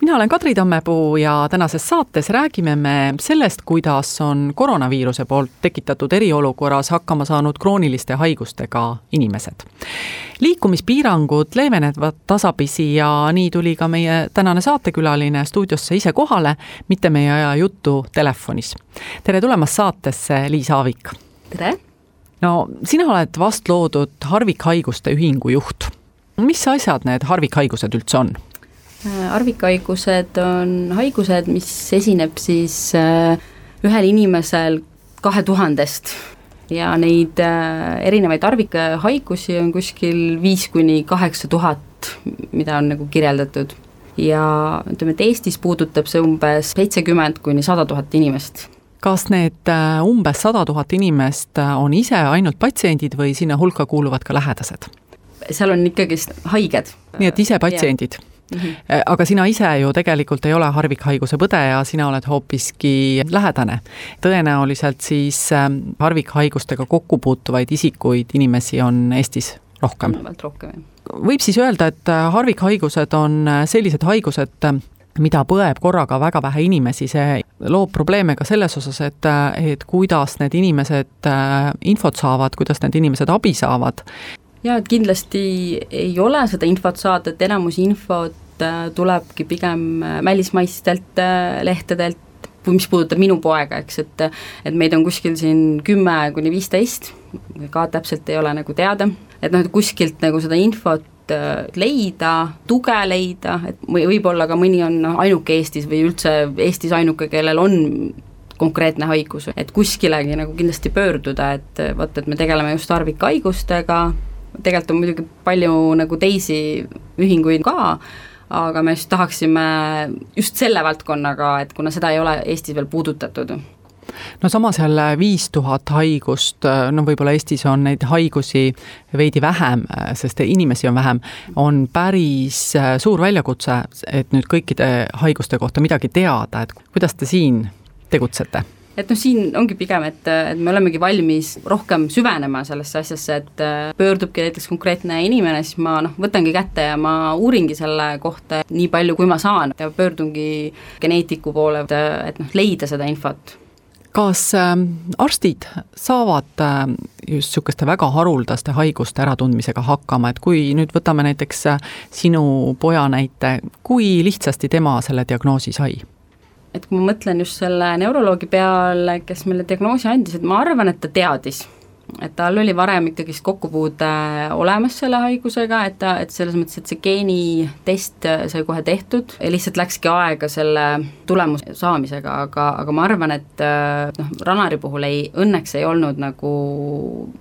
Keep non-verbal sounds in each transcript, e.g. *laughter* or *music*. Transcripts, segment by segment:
mina olen Kadri Tammepuu ja tänases saates räägime me sellest, kuidas on koroonaviiruse poolt tekitatud eriolukorras hakkama saanud krooniliste haigustega inimesed. liikumispiirangud leevenevad tasapisi ja nii tuli ka meie tänane saatekülaline stuudiosse ise kohale, mitte me ei aja juttu telefonis. tere tulemast saatesse, Liis Aavik! tere! no sina oled vast loodud harvikhaiguste ühingu juht. mis asjad need harvikhaigused üldse on? Harvikhaigused on haigused, mis esineb siis äh, ühel inimesel kahe tuhandest ja neid äh, erinevaid harvikhaigusi on kuskil viis kuni kaheksa tuhat, mida on nagu kirjeldatud. ja ütleme, et Eestis puudutab see umbes seitsekümmend kuni sada tuhat inimest kas need äh, umbes sada tuhat inimest on ise ainult patsiendid või sinna hulka kuuluvad ka lähedased? seal on ikkagist haiged. nii et ise patsiendid yeah.? Mm -hmm. aga sina ise ju tegelikult ei ole harvikhaiguse põdeja, sina oled hoopiski lähedane. tõenäoliselt siis ähm, harvikhaigustega kokku puutuvaid isikuid, inimesi on Eestis rohkem. rohkem, jah. võib siis öelda, et äh, harvikhaigused on äh, sellised haigused, mida põeb korraga väga vähe inimesi, see loob probleeme ka selles osas, et, et kuidas need inimesed infot saavad, kuidas need inimesed abi saavad jaa, et kindlasti ei ole seda infot saada, et enamus infot äh, tulebki pigem äh, välismaistelt äh, lehtedelt, mis puudutab minu poega, eks, et et meid on kuskil siin kümme kuni viisteist, ka täpselt ei ole nagu teada, et noh, et kuskilt nagu seda infot leida, tuge leida, et võib-olla ka mõni on noh, ainuke Eestis või üldse Eestis ainuke, kellel on konkreetne haigus, et kuskilegi nagu kindlasti pöörduda, et vot, et me tegeleme just harvikhaigustega, tegelikult on muidugi palju nagu teisi ühinguid ka, aga me just tahaksime just selle valdkonnaga, et kuna seda ei ole Eestis veel puudutatud no samas jälle viis tuhat haigust, no võib-olla Eestis on neid haigusi veidi vähem, sest inimesi on vähem, on päris suur väljakutse, et nüüd kõikide haiguste kohta midagi teada, et kuidas te siin tegutsete? Et noh, siin ongi pigem, et, et me olemegi valmis rohkem süvenema sellesse asjasse, et äh, pöördubki näiteks konkreetne inimene, siis ma noh, võtangi kätte ja ma uuringi selle kohta nii palju, kui ma saan. Ja pöördungi geneetiku poole, et, et noh, leida seda infot. Kas äh, arstid saavad äh, just niisuguste väga haruldaste haiguste äratundmisega hakkama, et kui nüüd võtame näiteks äh, sinu poja näite, kui lihtsasti tema selle diagnoosi sai? Et kui ma mõtlen just selle neuroloogi peale, kes meile diagnoosi andis, et ma arvan, et ta teadis, et tal oli varem ikkagist kokkupuude olemas selle haigusega, et ta, et selles mõttes, et see geenitest sai kohe tehtud ja lihtsalt läkski aega selle tulemuse saamisega, aga, aga ma arvan, et noh, Ranari puhul ei, õnneks ei olnud nagu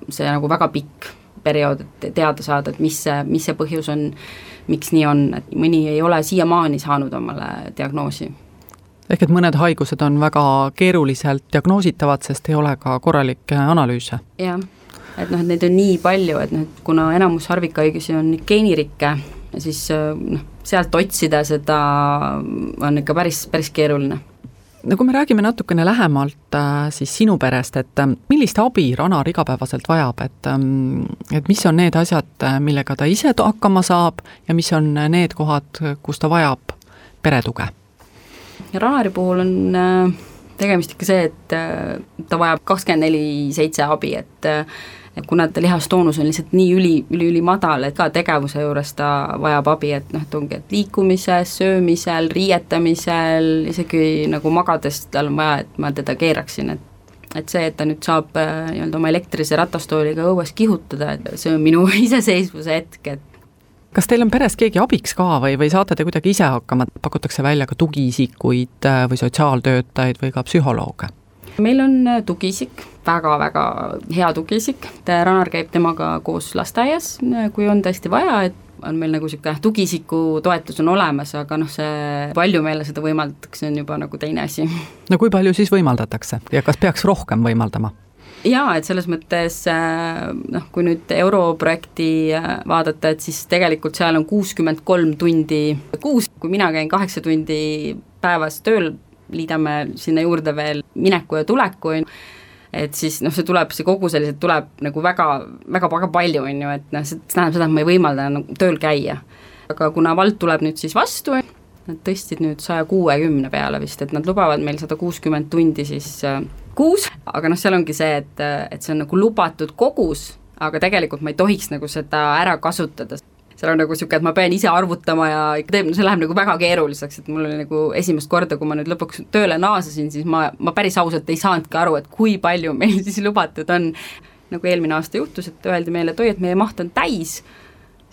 see nagu väga pikk periood, et teada saada, et mis see, mis see põhjus on, miks nii on, et mõni ei ole siiamaani saanud omale diagnoosi ehk et mõned haigused on väga keeruliselt diagnoositavad, sest ei ole ka korralikke analüüse. jah, et noh, et neid on nii palju, et noh, et kuna enamus harvikhaigusi on geenirikke, siis noh, sealt otsida seda on ikka päris, päris keeruline. No kui me räägime natukene lähemalt äh, siis sinu perest, et äh, millist abi Ranar igapäevaselt vajab, et ähm, et mis on need asjad, äh, millega ta ise hakkama saab ja mis on need kohad, kus ta vajab peretuge ja Ranari puhul on äh, tegemist ikka see, et äh, ta vajab kakskümmend neli seitse abi, et äh, et kuna ta lihastoonus on lihtsalt nii üli, üli-ülimadal, et ka tegevuse juures ta vajab abi, et noh, et ongi, et liikumises, söömisel, riietamisel, isegi nagu magades tal on vaja, et ma teda keeraksin, et et see, et ta nüüd saab nii-öelda oma elektrilise ratastooliga õues kihutada, et see on minu *laughs* iseseisvuse hetk, et kas teil on peres keegi abiks ka või, või saate te kuidagi ise hakkama, pakutakse välja ka tugiisikuid äh, või sotsiaaltöötajaid või ka psühholooge? meil on äh, tugiisik väga,, väga-väga hea tugiisik, Ranar käib temaga koos lasteaias, äh, kui on tõesti vaja, et on meil nagu niisugune tugiisiku toetus on olemas, aga noh, see palju meile seda võimaldatakse, on juba nagu teine asi. no kui palju siis võimaldatakse ja kas peaks rohkem võimaldama? Jaa, et selles mõttes äh, noh, kui nüüd europrojekti äh, vaadata, et siis tegelikult seal on kuuskümmend kolm tundi kuus, kui mina käin kaheksa tundi päevas tööl, liidame sinna juurde veel mineku ja tuleku, on ju, et siis noh, see tuleb, see kogu selliselt tuleb nagu väga, väga, väga palju, on ju, et noh, see tähendab seda, et ma ei võimalda nagu tööl käia. aga kuna vald tuleb nüüd siis vastu, nad tõstsid nüüd saja kuuekümne peale vist, et nad lubavad meil sada kuuskümmend tundi siis äh, kuus, aga noh, seal ongi see, et, et see on nagu lubatud kogus, aga tegelikult ma ei tohiks nagu seda ära kasutada. seal on nagu niisugune, et ma pean ise arvutama ja teeb, see läheb nagu väga keeruliseks, et mul oli nagu esimest korda, kui ma nüüd lõpuks tööle naasesin, siis ma, ma päris ausalt ei saanudki aru, et kui palju meil *laughs* siis lubatud on. nagu eelmine aasta juhtus, et öeldi meile, et oi, et meie maht on täis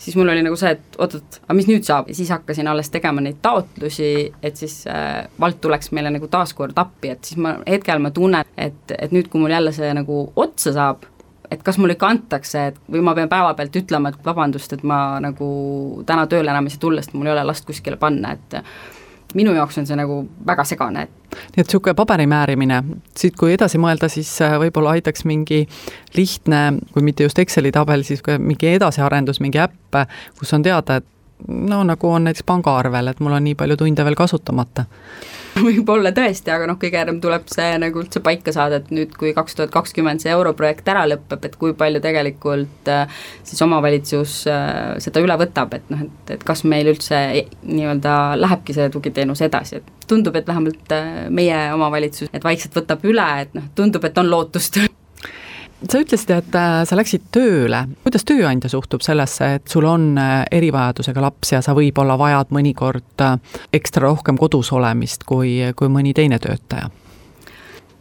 siis mul oli nagu see, et oot-oot, aga mis nüüd saab? Ja siis hakkasin alles tegema neid taotlusi, et siis äh, vald tuleks meile nagu taaskord appi, et siis ma hetkel ma tunnen, et, et nüüd, kui mul jälle see nagu otsa saab, et kas mulle ikka antakse, et või ma pean päevapealt ütlema, et vabandust, et ma nagu täna tööle enam ei saa tulla, sest mul ei ole last kuskile panna, et minu jaoks on see nagu väga segane. nii et niisugune paberi määrimine, siit kui edasi mõelda, siis äh, võib-olla aitaks mingi lihtne, kui mitte just Exceli tabel, siis mingi edasiarendus, mingi äpp, kus on teada, et no nagu on näiteks pangaarvel, et mul on nii palju tunde veel kasutamata *laughs* võib-olla tõesti, aga noh, kõige enam tuleb see nagu üldse paika saada, et nüüd, kui kaks tuhat kakskümmend see europrojekt ära lõpeb, et kui palju tegelikult äh, siis omavalitsus äh, seda üle võtab, et noh, et, et kas meil üldse nii-öelda lähebki see tugiteenus edasi, et tundub, et vähemalt äh, meie omavalitsus, et vaikselt võtab üle, et noh, tundub, et on lootust *laughs* sa ütlesid, et äh, sa läksid tööle, kuidas tööandja suhtub sellesse, et sul on äh, erivajadusega laps ja sa võib-olla vajad mõnikord äh, ekstra rohkem kodus olemist kui, kui mõni teine töötaja?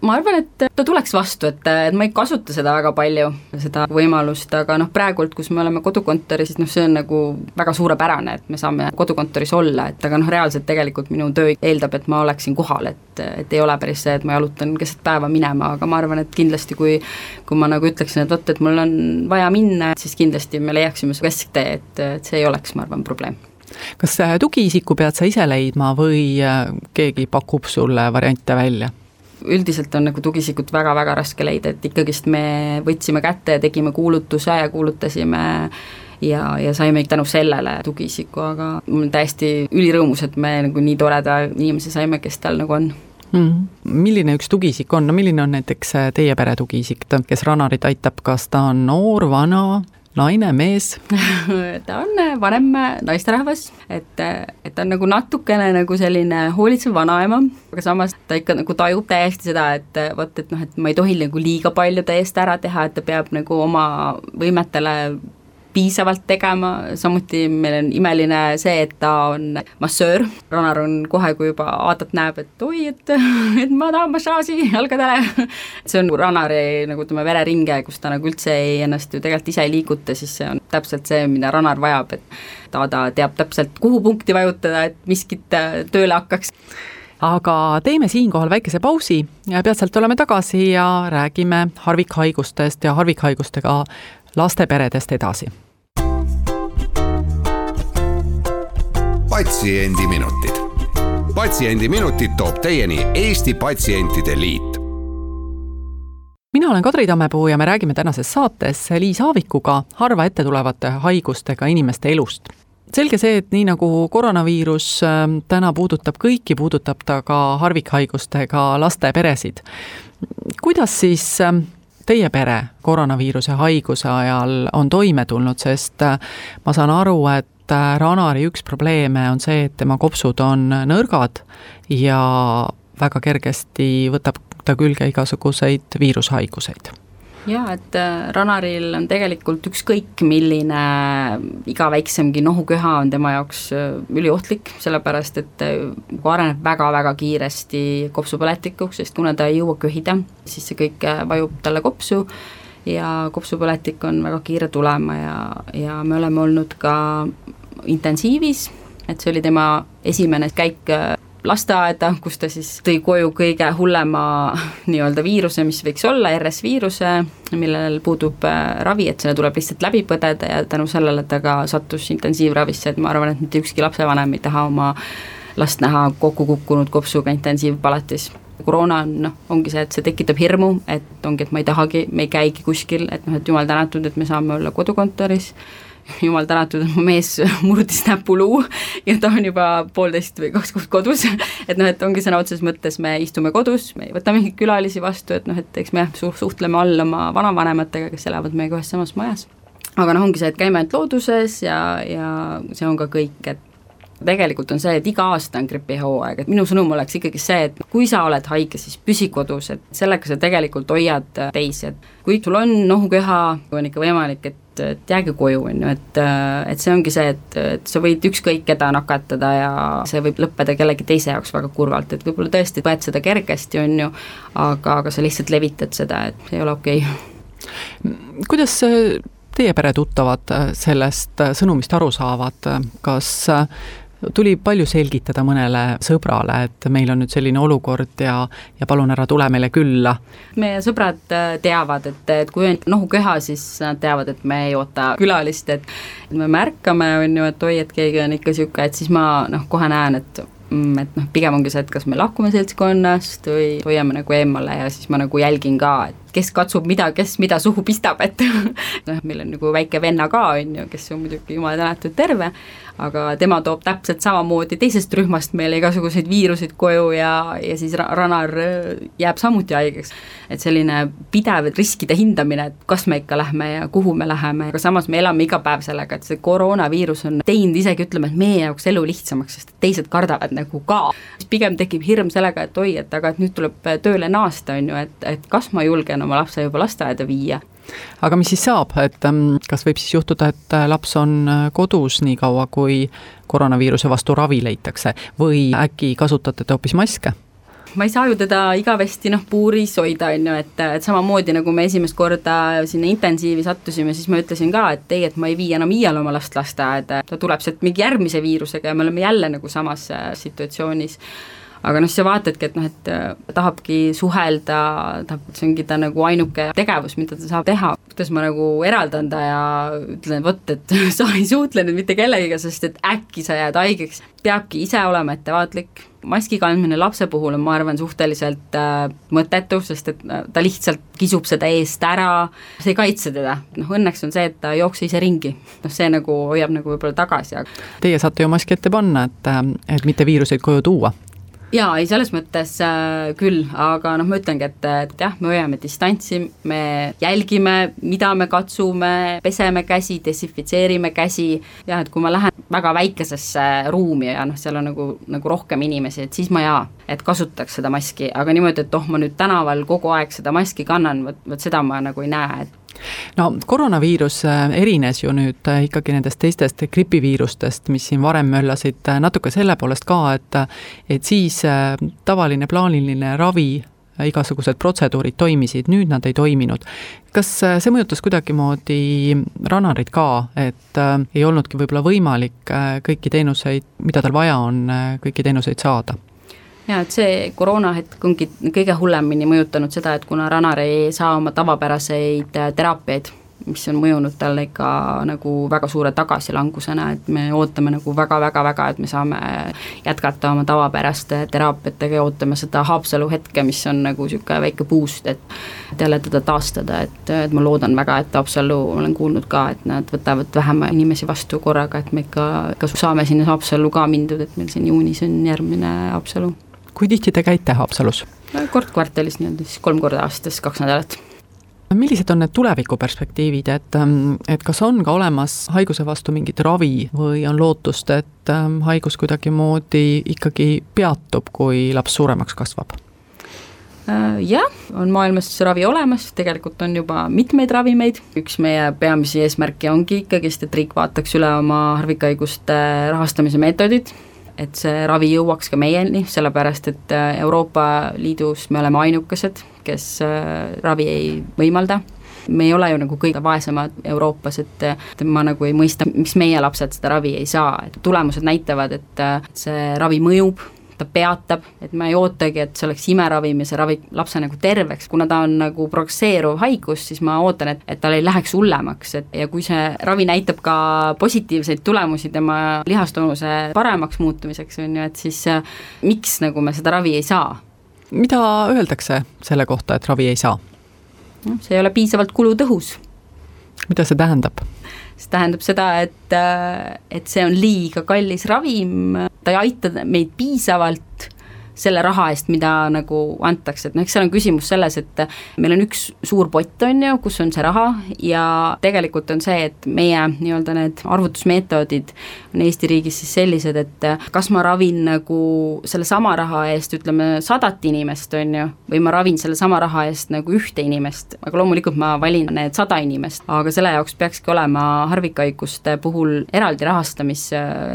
Ma arvan, et ta tuleks vastu, et, et ma ei kasuta seda väga palju, seda võimalust, aga noh, praegult, kus me oleme kodukontoris, siis noh, see on nagu väga suurepärane, et me saame kodukontoris olla, et aga noh, reaalselt tegelikult minu töö eeldab, et ma oleksin kohal, et, et ei ole päris see, et ma jalutan keset päeva minema, aga ma arvan, et kindlasti kui kui ma nagu ütleksin, et vot, et mul on vaja minna, siis kindlasti me leiaksime su kesktee, et, et see ei oleks, ma arvan, probleem kas tugiisiku pead sa ise leidma või äh, keegi pakub sulle variante välja? Üldiselt on nagu tugiisikut väga-väga raske leida, et ikkagist me võtsime kätte ja tegime kuulutuse ja kuulutasime ja, ja saime tänu sellele tugiisiku, aga ma olen täiesti ülirõõmus, et me nagu nii toreda inimese saime, kes tal nagu on mm. -hmm. milline üks tugiisik on, no milline on näiteks teie pere tugiisik, kes Ranarit aitab, kas ta on noor, vana, naine, mees? *laughs* Ta on vanem naisterahvas, et, et ta on nagu natukene nagu selline hoolitsev vanaema, aga samas ta ikka nagu tajub täiesti seda, et vot, et noh, et ma ei tohi nagu liiga palju ta eest ära teha, et ta peab nagu oma võimetele piisavalt tegema, samuti meil on imeline see, et ta on massöör, Ronar on kohe, kui juba Aatat näeb, et oi, et, et ma tahan massaaži jalgadele. See on Ranari nagu ütleme, vereringe, kus ta nagu üldse ei, ennast ju tegelikult ise ei liiguta, siis see on täpselt see, mida Ranar vajab, et ta teab täpselt, kuhu punkti vajutada, et miskit äh, tööle hakkaks. Aga teeme siinkohal väikese pausi. Ja peatselt oleme tagasi ja räägime harvikhaigustest ja harvikhaigustega lasteperedest edasi. patsiendiminutid, Patsiendiminutid toob teieni Eesti Patsientide Liit mina olen Kadri Tammepuu ja me räägime tänases saates Liis Aavikuga harva ette tulevate haigustega inimeste elust. selge see, et nii nagu koroonaviirus ähm, täna puudutab kõiki, puudutab ta ka harvikhaigustega laste peresid. kuidas siis ähm, teie pere koroonaviiruse haiguse ajal on toime tulnud, sest äh, ma saan aru, et äh, Ranari üks probleeme on see, et tema kopsud on nõrgad ja väga kergesti võtab ta külge igasuguseid viirushaiguseid jaa, et äh, Ranaril on tegelikult ükskõik milline iga väiksemgi nohuköha on tema jaoks äh, üliohtlik, sellepärast et ta areneb väga-väga kiiresti kopsupõletikuks, sest kuna ta ei jõua köhida, siis see kõik äh, vajub talle kopsu ja kopsupõletik on väga kiire tulema ja, ja me oleme olnud ka intensiivis, et see oli tema esimene käik lasteaeda, kus ta siis tõi koju kõige hullema *laughs* nii-öelda viiruse, mis võiks olla, RS-viiruse, millel puudub äh, ravi, et selle tuleb lihtsalt läbi põdeda ja tänu sellele ta ka sattus intensiivravisse, et ma arvan, et mitte ükski lapsevanem ei taha oma last näha kokku kukkunud kopsuga intensiivpalatis. Koroona on noh, ongi see, et see tekitab hirmu, et ongi, et ma ei tahagi, me ei käigi kuskil, et noh, et jumal tänatud, et me saame olla kodukontoris *laughs* jumal tänatud, mu mees murdis näpuluu ja ta on juba poolteist või kaks kuud kodus, et noh, et ongi sõna otseses mõttes, me istume kodus, me ei võta mingeid külalisi vastu, et noh, et eks me jah, suhtleme all oma vanavanematega, kes elavad meiega ühes samas majas. aga noh, ongi see, et käime ainult looduses ja, ja see on ka kõik, et tegelikult on see, et iga aasta on gripihooaeg, et minu sõnum oleks ikkagi see, et kui sa oled haige, siis püsi kodus, et sellega sa tegelikult hoiad teisi, et kui sul on nohukeha, on ikka võimalik, et et jääge koju, on ju, et et see ongi see, et, et sa võid ükskõik keda nakatada ja see võib lõppeda kellegi teise jaoks väga kurvalt, et võib-olla tõesti põed seda kergesti, on ju, aga, aga sa lihtsalt levitad seda, et see ei ole okei. Okay.. kuidas teie peretuttavad sellest sõnumist aru saavad, kas tuli palju selgitada mõnele sõbrale, et meil on nüüd selline olukord ja, ja palun ära tule meile külla. meie sõbrad äh, teavad, et, et kui on nohukeha, siis nad teavad, et me ei oota külalist, et me märkame, on ju, et oi, et keegi on ikka niisugune, et siis ma noh, kohe näen, et mm, et noh, pigem ongi see, et kas me lahkume seltskonnast või hoiame nagu eemale ja siis ma nagu jälgin ka, et kes katsub mida, kes mida suhu pistab, et *laughs* noh, meil on nagu väike venna ka, on ju, kes on muidugi jumala tänatud terve, aga tema toob täpselt samamoodi teisest rühmast meile igasuguseid viiruseid koju ja, ja siis Ranar äh, jääb samuti haigeks. et selline pidev riskide hindamine, et kas me ikka lähme ja kuhu me läheme, aga samas me elame iga päev sellega, et see koroonaviirus on teinud isegi ütleme, et meie jaoks elu lihtsamaks, sest teised kardavad nagu ka. pigem tekib hirm sellega, et oi, et aga et nüüd tuleb tööle naasta, on ju, et, et kas ma julgen oma lapse juba lasteaeda viia aga mis siis saab, et ähm, kas võib siis juhtuda, et äh, laps on äh, kodus nii kaua, kui koroonaviiruse vastu ravi leitakse? Või äkki kasutate te hoopis maske? ma ei saa ju teda igavesti noh, puuris hoida, on ju, et, et samamoodi nagu me esimest korda sinna intensiivi sattusime, siis ma ütlesin ka, et ei, et ma ei vii enam iial oma last lasteaeda, ta tuleb sealt mingi järgmise viirusega ja me oleme jälle nagu samas äh, situatsioonis aga noh, siis sa vaatadki, et noh, et äh, tahabki suhelda, tahab, see ongi ta nagu ainuke tegevus, mida ta saab teha, kuidas ma nagu eraldan ta ja ütlen, vot, et *laughs* sa ei suhtle nüüd mitte kellegiga, sest et äkki sa jääd haigeks, peabki ise olema ettevaatlik, maski kandmine lapse puhul on, ma arvan, suhteliselt äh, mõttetu, sest et äh, ta lihtsalt kisub seda eest ära, see ei kaitse teda, noh õnneks on see, et ta ei jookse ise ringi, noh see nagu hoiab nagu võib-olla tagasi, aga Teie saate ju maski ette panna, et, äh, et mitte viiruseid koju tuua jaa, ei selles mõttes äh, küll, aga noh, ma ütlengi, et, et jah, me hoiame distantsi, me jälgime, mida me katsume, peseme käsi, desinfitseerime käsi, jah, et kui ma lähen väga väikesesse ruumi ja noh, seal on nagu, nagu rohkem inimesi, et siis ma jaa, et kasutaks seda maski, aga niimoodi, et oh, ma nüüd tänaval kogu aeg seda maski kannan, vot, vot seda ma nagu ei näe, et no koroonaviirus äh, erines ju nüüd äh, ikkagi nendest teistest gripiviirustest, mis siin varem möllasid, äh, natuke selle poolest ka, et et siis tavaline plaaniline ravi igasugused protseduurid toimisid, nüüd nad ei toiminud. kas see mõjutas kuidagimoodi Ranarit ka, et ei olnudki võib-olla võimalik kõiki teenuseid, mida tal vaja on kõiki teenuseid saada? Jaa, et see koroonahetk ongi kõige hullemini mõjutanud seda, et kuna Ranar ei saa oma tavapäraseid äh, teraapiaid, mis on mõjunud talle ikka nagu väga suure tagasilangusena, et me ootame nagu väga-väga-väga, et me saame jätkata oma tavapäraste teraapiatega ja ootame seda Haapsalu hetke, mis on nagu niisugune väike boost, et jälle teda taastada, et, et ma loodan väga, et Haapsalu, olen kuulnud ka, et nad võtavad vähem inimesi vastu korraga, et me ikka, ikka saame sinna Haapsallu ka mindud, et meil siin juunis on järgmine Haapsalu kui tihti te käite Haapsalus? kord kvartalis nii-öelda, siis kolm korda aastas, kaks nädalat millised on need tulevikuperspektiivid, et, ähm, et kas on ka olemas haiguse vastu mingit ravi või on lootust, et ähm, haigus kuidagimoodi ikkagi peatub, kui laps suuremaks kasvab? Äh, jah, on maailmas ravi olemas, tegelikult on juba mitmeid ravimeid, üks meie peamisi eesmärke ongi ikkagist, et riik vaataks üle oma harvikhaiguste rahastamise meetodid, et see ravi jõuaks ka meieni, sellepärast et äh, Euroopa Liidus me oleme ainukesed, kes äh, ravi ei võimalda. Me ei ole ju nagu kõige vaesemad Euroopas, et et ma nagu ei mõista, miks meie lapsed seda ravi ei saa, et tulemused näitavad, et äh, see ravi mõjub ta peatab, et ma ei ootagi, et see oleks imeravim ja see ravib lapse nagu terveks, kuna ta on nagu progresseeruv haigus, siis ma ootan, et, et tal ei läheks hullemaks, et ja kui see ravi näitab ka positiivseid tulemusi tema lihastonuse paremaks muutumiseks, on ju, et siis äh, miks nagu me seda ravi ei saa mida öeldakse selle kohta, et ravi ei saa? noh, see ei ole piisavalt kulutõhus. Mida see tähendab? see tähendab seda, et, et see on liiga kallis ravim, ta ei aita meid piisavalt selle raha eest, mida nagu antakse, et noh, eks seal on küsimus selles, et meil on üks suur pott, on ju, kus on see raha ja tegelikult on see, et meie nii-öelda need arvutusmeetodid on Eesti riigis siis sellised, et kas ma ravin nagu sellesama raha eest, ütleme, sadat inimest, on ju, või ma ravin sellesama raha eest nagu ühte inimest, aga loomulikult ma valin need sada inimest, aga selle jaoks peakski olema harvikhaiguste puhul eraldi rahastamis,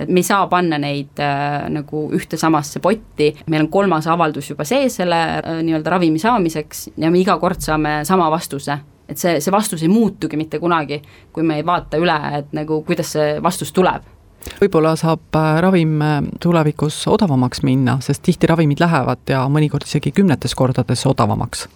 me ei saa panna neid äh, nagu ühte samasse potti, meil on kolmas avaldus juba sees selle äh, nii-öelda ravimi saamiseks ja me iga kord saame sama vastuse. Et see, see vastus ei muutugi mitte kunagi, kui me ei vaata üle, et nagu kuidas see vastus tuleb. Võib-olla saab äh, ravim äh, tulevikus odavamaks minna, sest tihti ravimid lähevad ja mõnikord isegi kümnetes kordades odavamaks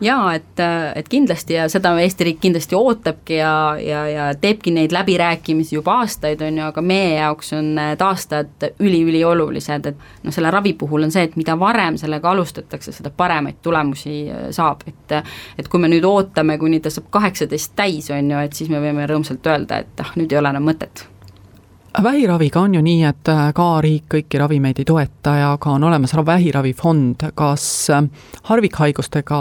jaa, et, et kindlasti ja seda Eesti riik kindlasti ootabki ja, ja, ja teebki neid läbirääkimisi juba aastaid, on ju, aga meie jaoks on aastad üli-üliolulised, et noh, selle ravi puhul on see, et mida varem sellega alustatakse, seda paremaid tulemusi äh, saab, et et kui me nüüd ootame, kuni ta saab kaheksateist täis, on ju, et siis me võime rõõmsalt öelda, et ah, nüüd ei ole enam mõtet. Vähiraviga on ju nii, et äh, ka riik kõiki ravimeid ei toeta ja ka on olemas vähiravifond, kas äh, harvikhaigustega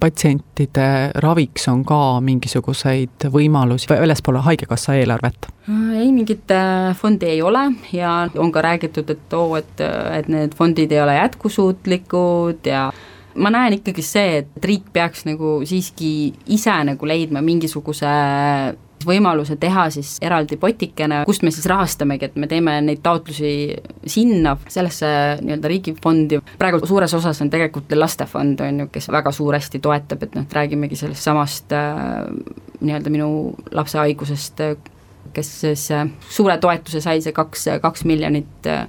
patsientide raviks on ka mingisuguseid võimalusi väljaspool Haigekassa eelarvet? ei, mingit äh, fondi ei ole ja on ka räägitud, et oo, et, et need fondid ei ole jätkusuutlikud ja ma näen ikkagi see, et riik peaks nagu siiski ise nagu leidma mingisuguse võimaluse teha siis eraldi potikene, kust me siis rahastamegi, et me teeme neid taotlusi sinna, sellesse nii-öelda riigifondi, praegu suures osas on tegelikult lastefond, on ju, kes väga suuresti toetab, et noh, räägimegi sellest samast äh, nii-öelda minu lapse haigusest, kes siis äh, suure toetuse sai, see kaks, kaks miljonit äh,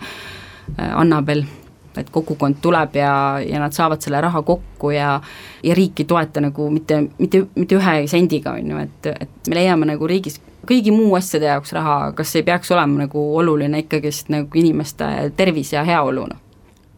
Annabel et kogukond tuleb ja, ja nad saavad selle raha kokku ja ja riik ei toeta nagu mitte, mitte, mitte ühe sendiga, on ju, et, et me leiame nagu riigis kõigi muu asjade jaoks raha, kas ei peaks olema nagu oluline ikkagist nagu inimeste tervis ja heaolu, noh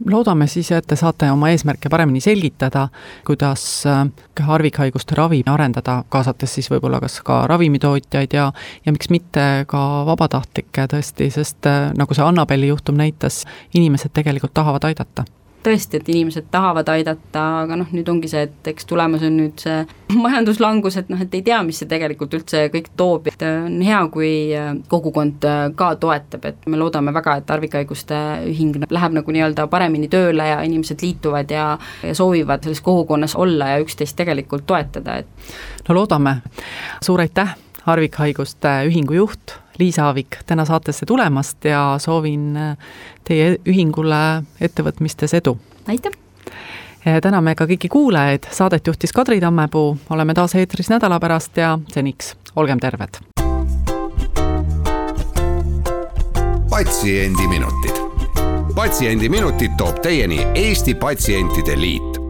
loodame siis, et te saate oma eesmärke paremini selgitada, kuidas äh, harvikhaiguste ravi arendada, kaasates siis võib-olla kas ka ravimitootjaid ja ja miks mitte ka vabatahtlikke tõesti, sest äh, nagu see Annabeli juhtum näitas, inimesed tegelikult tahavad aidata tõesti, et inimesed tahavad aidata, aga noh, nüüd ongi see, et eks tulemas on nüüd see *laughs* majanduslangus, et noh, et ei tea, mis see tegelikult üldse kõik toob, et äh, on hea, kui äh, kogukond äh, ka toetab, et me loodame väga, et harvikhaiguste ühing läheb nagu nii-öelda paremini tööle ja inimesed liituvad ja, ja soovivad selles kogukonnas olla ja üksteist tegelikult toetada, et no loodame, suur aitäh, harvikhaiguste ühingu juht Liisa Aavik täna saatesse tulemast ja soovin äh, teie ühingule ettevõtmistes edu! aitäh! täname ka kõiki kuulajaid, saadet juhtis Kadri Tammepuu, oleme taas eetris nädala pärast ja seniks olgem terved! patsiendiminutid. patsiendiminutid toob teieni Eesti Patsientide Liit